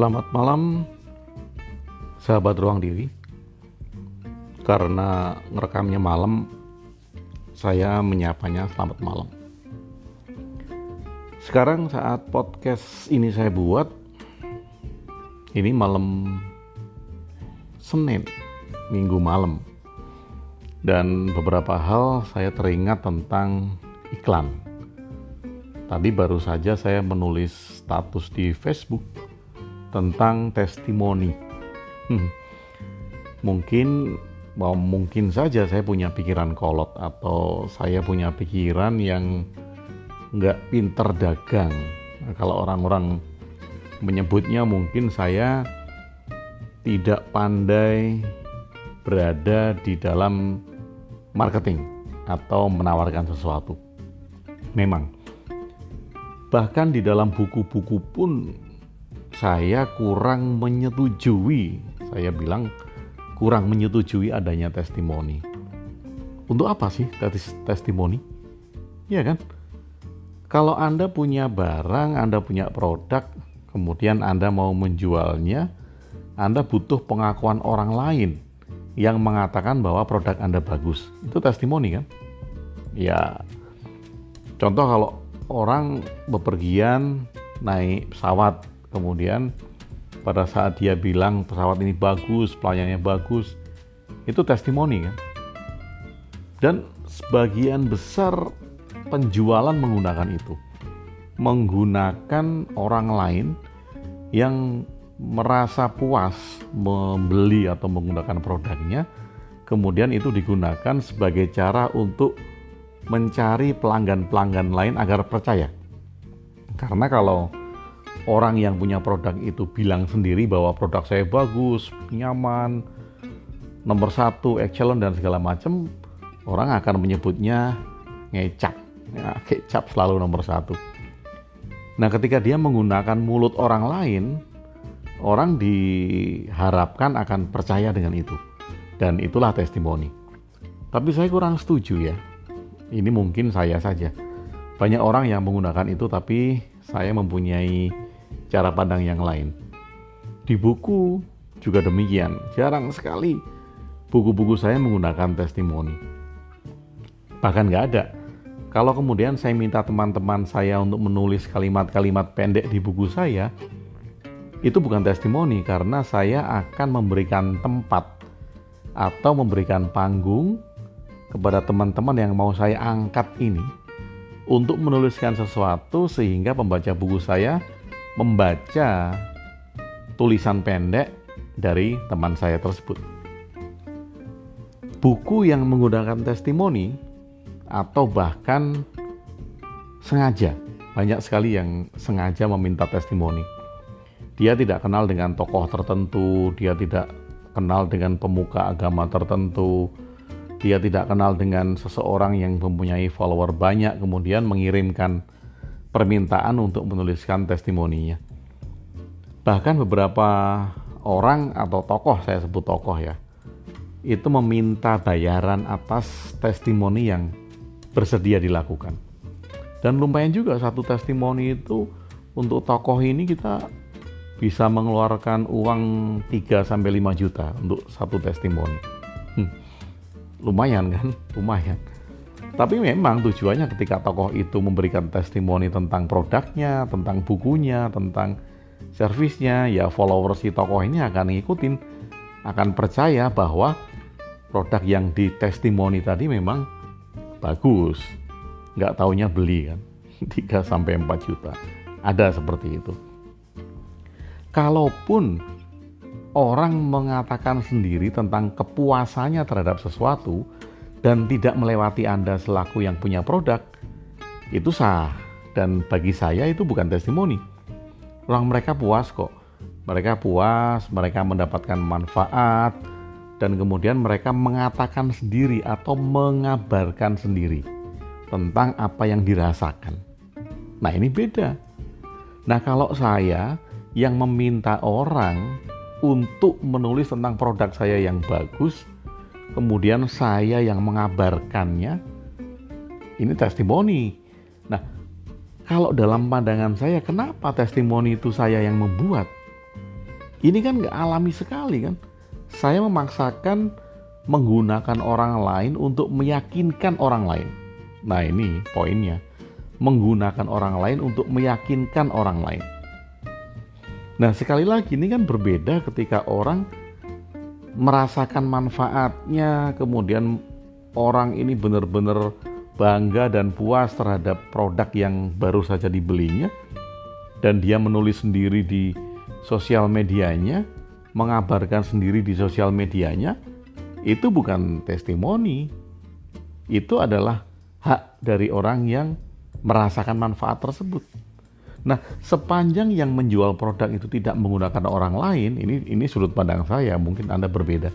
Selamat malam, sahabat ruang diri. Karena ngerekamnya malam, saya menyapanya selamat malam. Sekarang saat podcast ini saya buat, ini malam Senin, Minggu malam. Dan beberapa hal saya teringat tentang iklan. Tadi baru saja saya menulis status di Facebook tentang testimoni. Hmm. Mungkin mau mungkin saja saya punya pikiran kolot atau saya punya pikiran yang nggak pinter dagang. Nah, kalau orang-orang menyebutnya mungkin saya tidak pandai berada di dalam marketing atau menawarkan sesuatu. Memang, bahkan di dalam buku-buku pun saya kurang menyetujui, saya bilang kurang menyetujui adanya testimoni. Untuk apa sih tes testimoni? Ya kan? Kalau Anda punya barang, Anda punya produk, kemudian Anda mau menjualnya, Anda butuh pengakuan orang lain yang mengatakan bahwa produk Anda bagus. Itu testimoni kan? Ya, contoh kalau orang bepergian naik pesawat kemudian pada saat dia bilang pesawat ini bagus, pelayanannya bagus, itu testimoni kan. Dan sebagian besar penjualan menggunakan itu. Menggunakan orang lain yang merasa puas membeli atau menggunakan produknya, kemudian itu digunakan sebagai cara untuk mencari pelanggan-pelanggan lain agar percaya. Karena kalau orang yang punya produk itu bilang sendiri bahwa produk saya bagus, nyaman, nomor satu, excellent dan segala macam, orang akan menyebutnya ngecap. Ya, kecap selalu nomor satu. Nah, ketika dia menggunakan mulut orang lain, orang diharapkan akan percaya dengan itu. Dan itulah testimoni. Tapi saya kurang setuju ya. Ini mungkin saya saja. Banyak orang yang menggunakan itu tapi saya mempunyai cara pandang yang lain. Di buku juga demikian, jarang sekali buku-buku saya menggunakan testimoni. Bahkan nggak ada. Kalau kemudian saya minta teman-teman saya untuk menulis kalimat-kalimat pendek di buku saya, itu bukan testimoni karena saya akan memberikan tempat atau memberikan panggung kepada teman-teman yang mau saya angkat ini untuk menuliskan sesuatu sehingga pembaca buku saya membaca tulisan pendek dari teman saya tersebut. Buku yang menggunakan testimoni atau bahkan sengaja, banyak sekali yang sengaja meminta testimoni. Dia tidak kenal dengan tokoh tertentu, dia tidak kenal dengan pemuka agama tertentu, dia tidak kenal dengan seseorang yang mempunyai follower banyak, kemudian mengirimkan permintaan untuk menuliskan testimoninya. Bahkan beberapa orang atau tokoh, saya sebut tokoh ya, itu meminta bayaran atas testimoni yang bersedia dilakukan. Dan lumayan juga satu testimoni itu untuk tokoh ini kita bisa mengeluarkan uang 3 sampai 5 juta untuk satu testimoni. Hmm. Lumayan kan? Lumayan. Tapi memang tujuannya ketika tokoh itu memberikan testimoni tentang produknya, tentang bukunya, tentang servisnya, ya follower si tokoh ini akan ngikutin, akan percaya bahwa produk yang di testimoni tadi memang bagus. Nggak taunya beli kan, 3 sampai 4 juta. Ada seperti itu. Kalaupun orang mengatakan sendiri tentang kepuasannya terhadap sesuatu, dan tidak melewati Anda selaku yang punya produk, itu sah. Dan bagi saya itu bukan testimoni. Orang mereka puas kok. Mereka puas, mereka mendapatkan manfaat, dan kemudian mereka mengatakan sendiri atau mengabarkan sendiri tentang apa yang dirasakan. Nah ini beda. Nah kalau saya yang meminta orang untuk menulis tentang produk saya yang bagus, kemudian saya yang mengabarkannya, ini testimoni. Nah, kalau dalam pandangan saya, kenapa testimoni itu saya yang membuat? Ini kan nggak alami sekali kan. Saya memaksakan menggunakan orang lain untuk meyakinkan orang lain. Nah ini poinnya. Menggunakan orang lain untuk meyakinkan orang lain. Nah sekali lagi ini kan berbeda ketika orang merasakan manfaatnya, kemudian orang ini benar-benar bangga dan puas terhadap produk yang baru saja dibelinya, dan dia menulis sendiri di sosial medianya, mengabarkan sendiri di sosial medianya, itu bukan testimoni. Itu adalah hak dari orang yang merasakan manfaat tersebut. Nah, sepanjang yang menjual produk itu tidak menggunakan orang lain, ini ini sudut pandang saya, mungkin Anda berbeda.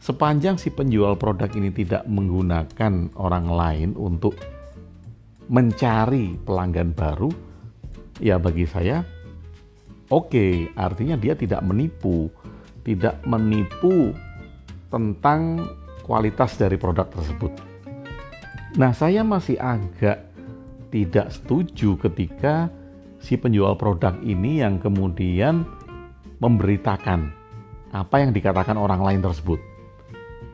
Sepanjang si penjual produk ini tidak menggunakan orang lain untuk mencari pelanggan baru, ya bagi saya oke, okay, artinya dia tidak menipu, tidak menipu tentang kualitas dari produk tersebut. Nah, saya masih agak tidak setuju ketika si penjual produk ini yang kemudian memberitakan apa yang dikatakan orang lain tersebut.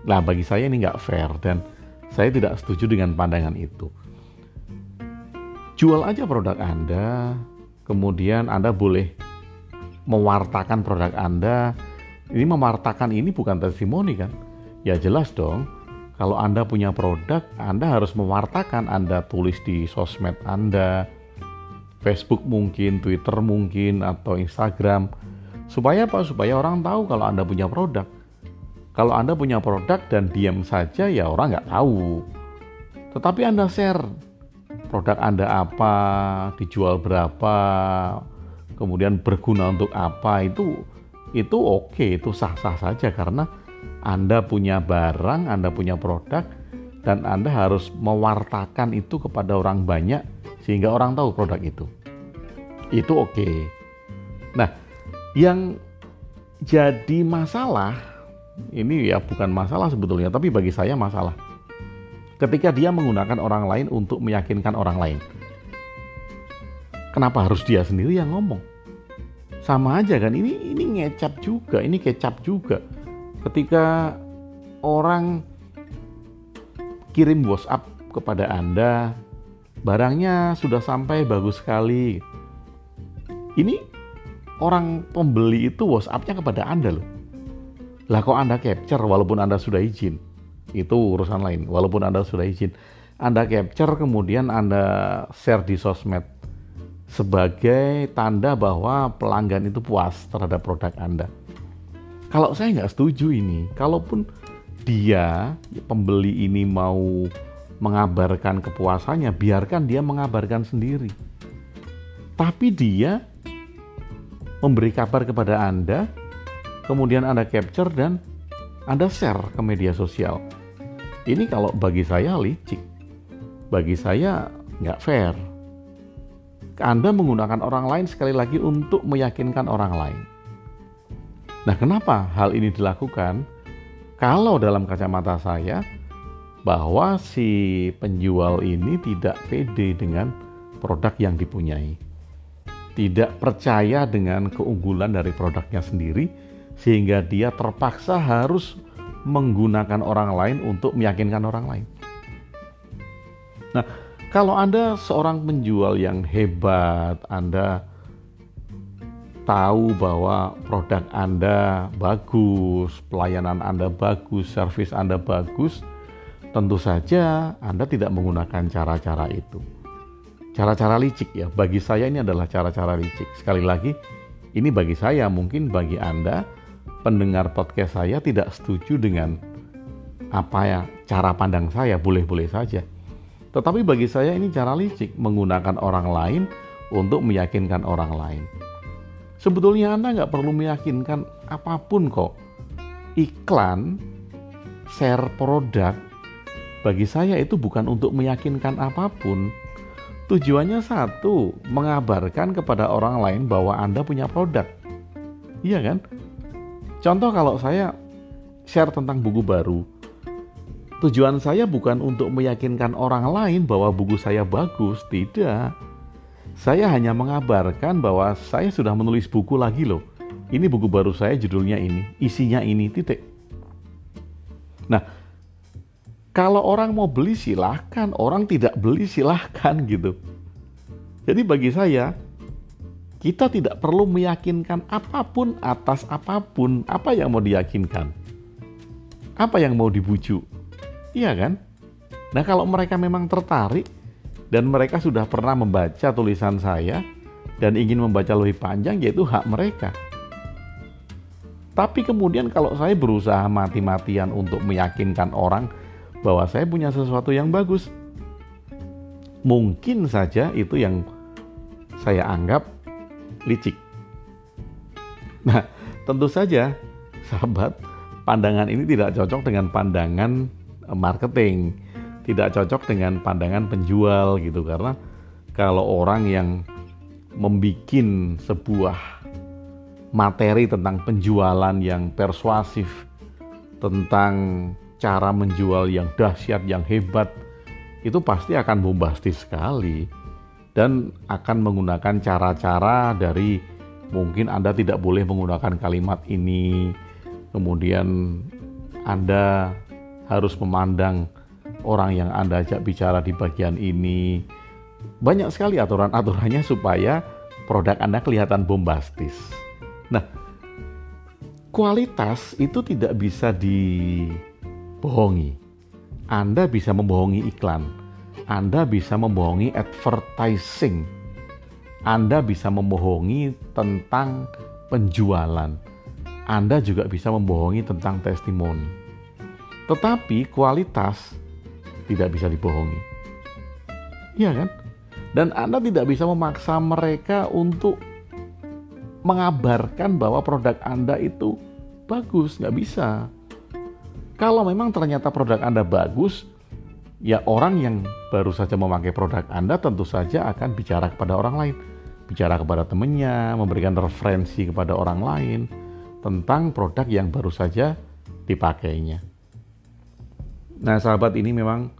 Nah, bagi saya ini nggak fair dan saya tidak setuju dengan pandangan itu. Jual aja produk Anda, kemudian Anda boleh mewartakan produk Anda. Ini mewartakan ini bukan testimoni kan? Ya jelas dong. Kalau Anda punya produk, Anda harus mewartakan, Anda tulis di sosmed Anda, Facebook mungkin, Twitter mungkin, atau Instagram. Supaya apa? Supaya orang tahu kalau Anda punya produk. Kalau Anda punya produk dan diam saja, ya orang nggak tahu. Tetapi Anda share produk Anda apa, dijual berapa, kemudian berguna untuk apa, itu itu oke, itu sah-sah saja karena Anda punya barang, Anda punya produk, dan Anda harus mewartakan itu kepada orang banyak sehingga orang tahu produk itu. Itu oke. Okay. Nah, yang jadi masalah ini ya bukan masalah sebetulnya, tapi bagi saya masalah. Ketika dia menggunakan orang lain untuk meyakinkan orang lain. Kenapa harus dia sendiri yang ngomong? Sama aja kan, ini ini ngecap juga, ini kecap juga. Ketika orang kirim WhatsApp kepada Anda barangnya sudah sampai bagus sekali. Ini orang pembeli itu WhatsApp-nya kepada Anda loh. Lah kok Anda capture walaupun Anda sudah izin? Itu urusan lain. Walaupun Anda sudah izin, Anda capture kemudian Anda share di sosmed sebagai tanda bahwa pelanggan itu puas terhadap produk Anda. Kalau saya nggak setuju ini, kalaupun dia pembeli ini mau mengabarkan kepuasannya, biarkan dia mengabarkan sendiri. Tapi dia memberi kabar kepada Anda, kemudian Anda capture dan Anda share ke media sosial. Ini kalau bagi saya licik. Bagi saya nggak fair. Anda menggunakan orang lain sekali lagi untuk meyakinkan orang lain. Nah, kenapa hal ini dilakukan? Kalau dalam kacamata saya, bahwa si penjual ini tidak pede dengan produk yang dipunyai. Tidak percaya dengan keunggulan dari produknya sendiri sehingga dia terpaksa harus menggunakan orang lain untuk meyakinkan orang lain. Nah, kalau Anda seorang penjual yang hebat, Anda tahu bahwa produk Anda bagus, pelayanan Anda bagus, servis Anda bagus, Tentu saja Anda tidak menggunakan cara-cara itu. Cara-cara licik ya, bagi saya ini adalah cara-cara licik. Sekali lagi, ini bagi saya, mungkin bagi Anda, pendengar podcast saya tidak setuju dengan apa ya cara pandang saya, boleh-boleh saja. Tetapi bagi saya ini cara licik, menggunakan orang lain untuk meyakinkan orang lain. Sebetulnya Anda nggak perlu meyakinkan apa pun kok. Iklan, share produk, bagi saya itu bukan untuk meyakinkan apa pun. Tujuannya satu, mengabarkan kepada orang lain bahwa Anda punya produk. Iya kan? Contoh kalau saya share tentang buku baru, tujuan saya bukan untuk meyakinkan orang lain bahwa buku saya bagus, tidak. Saya hanya mengabarkan bahwa saya sudah menulis buku lagi loh. ini buku baru saya judulnya ini, isinya ini, titik. Nah, kalau orang mau beli silahkan, orang tidak beli silahkan gitu. Jadi bagi saya, kita tidak perlu meyakinkan apa pun atas apa pun, apa yang mau diyakinkan. Apa yang mau dibujuk. Iya kan? Nah kalau mereka memang tertarik, dan mereka sudah pernah membaca tulisan saya, dan ingin membaca lebih panjang, yaitu hak mereka. Tapi kemudian kalau saya berusaha mati-matian untuk meyakinkan orang bahwa saya punya sesuatu yang bagus, mungkin saja itu yang saya anggap licik. Nah, tentu saja sahabat, pandangan ini tidak cocok dengan pandangan eh, marketing, tidak cocok dengan pandangan penjual gitu. Karena kalau orang yang membuat sebuah materi tentang penjualan yang persuasif, tentang cara menjual yang dahsyat, yang hebat, itu pasti akan bombastis sekali dan akan menggunakan cara-cara dari mungkin Anda tidak boleh menggunakan kalimat ini, kemudian Anda harus memandang orang yang Anda ajak bicara di bagian ini. Banyak sekali aturan-aturannya supaya produk Anda kelihatan bombastis. Nah, kualitas itu tidak bisa dibohongi. Anda bisa membohongi iklan. Anda bisa membohongi advertising. Anda bisa membohongi tentang penjualan. Anda juga bisa membohongi tentang testimoni. Tetapi kualitas tidak bisa dibohongi. Iya kan? Dan Anda tidak bisa memaksa mereka untuk mengabarkan bahwa produk Anda itu bagus, nggak bisa. Kalau memang ternyata produk Anda bagus, ya orang yang baru saja memakai produk Anda tentu saja akan bicara kepada orang lain. Bicara kepada temannya, memberikan referensi kepada orang lain tentang produk yang baru saja dipakainya. Nah sahabat ini memang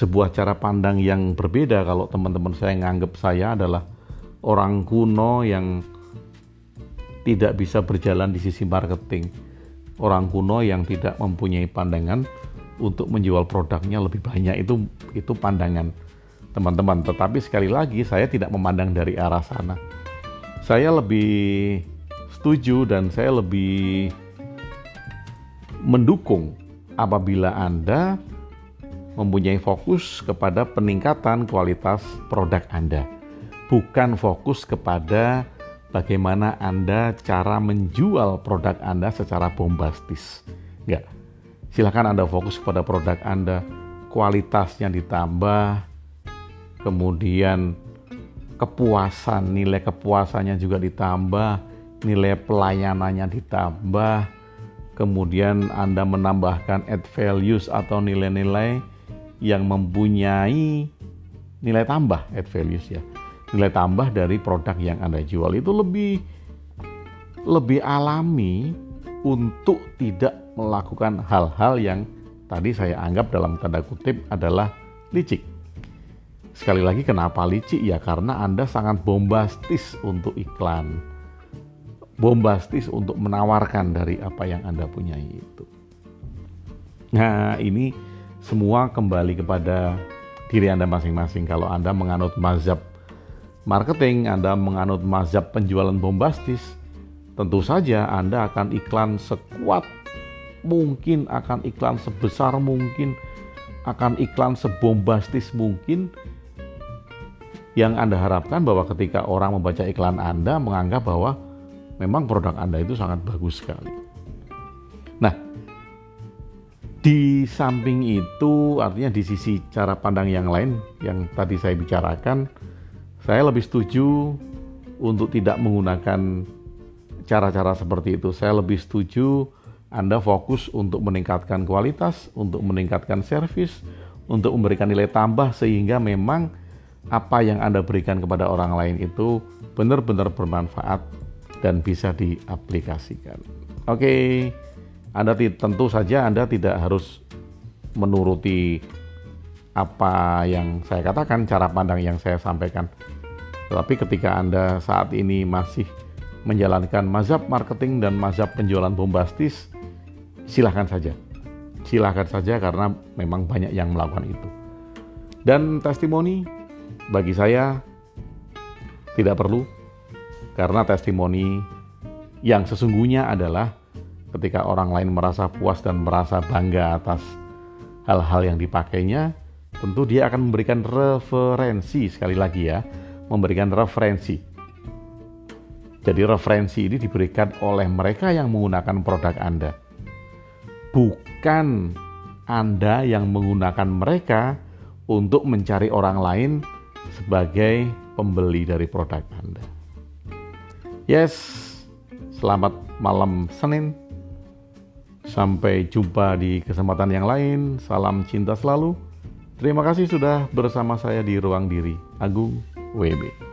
sebuah cara pandang yang berbeda kalau teman-teman saya nganggap saya adalah orang kuno yang tidak bisa berjalan di sisi marketing. Orang kuno yang tidak mempunyai pandangan untuk menjual produknya lebih banyak itu itu pandangan teman-teman. Tetapi sekali lagi saya tidak memandang dari arah sana. Saya lebih setuju dan saya lebih mendukung apabila Anda mempunyai fokus kepada peningkatan kualitas produk Anda bukan fokus kepada bagaimana Anda cara menjual produk Anda secara bombastis. Enggak. Silahkan Anda fokus kepada produk Anda, kualitasnya ditambah, kemudian kepuasan, nilai kepuasannya juga ditambah, nilai pelayanannya ditambah, kemudian Anda menambahkan add values atau nilai-nilai yang mempunyai nilai tambah add values ya nilai tambah dari produk yang Anda jual itu lebih lebih alami untuk tidak melakukan hal-hal yang tadi saya anggap dalam tanda kutip adalah licik. Sekali lagi kenapa licik ya karena Anda sangat bombastis untuk iklan. Bombastis untuk menawarkan dari apa yang Anda punya itu. Nah, ini semua kembali kepada diri Anda masing-masing. Kalau Anda menganut mazhab marketing, Anda menganut mazhab penjualan bombastis, tentu saja Anda akan iklan sekuat mungkin, akan iklan sebesar mungkin, akan iklan sebombastis mungkin yang Anda harapkan bahwa ketika orang membaca iklan Anda menganggap bahwa memang produk Anda itu sangat bagus sekali. Di samping itu artinya di sisi cara pandang yang lain yang tadi saya bicarakan, saya lebih setuju untuk tidak menggunakan cara-cara seperti itu. Saya lebih setuju Anda fokus untuk meningkatkan kualitas, untuk meningkatkan servis, untuk memberikan nilai tambah sehingga memang apa yang Anda berikan kepada orang lain itu benar-benar bermanfaat dan bisa diaplikasikan. Oke, Anda tentu saja Anda tidak harus menuruti apa yang saya katakan, cara pandang yang saya sampaikan. Tetapi ketika Anda saat ini masih menjalankan mazhab marketing dan mazhab penjualan bombastis, silahkan saja. Silahkan saja karena memang banyak yang melakukan itu. Dan testimoni bagi saya tidak perlu karena testimoni yang sesungguhnya adalah ketika orang lain merasa puas dan merasa bangga atas hal-hal yang dipakainya, tentu dia akan memberikan referensi sekali lagi ya, memberikan referensi. Jadi referensi ini diberikan oleh mereka yang menggunakan produk Anda. Bukan Anda yang menggunakan mereka untuk mencari orang lain sebagai pembeli dari produk Anda. Yes, selamat malam Senin. Sampai jumpa di kesempatan yang lain. Salam cinta selalu. Terima kasih sudah bersama saya di Ruang Diri. Agung WB.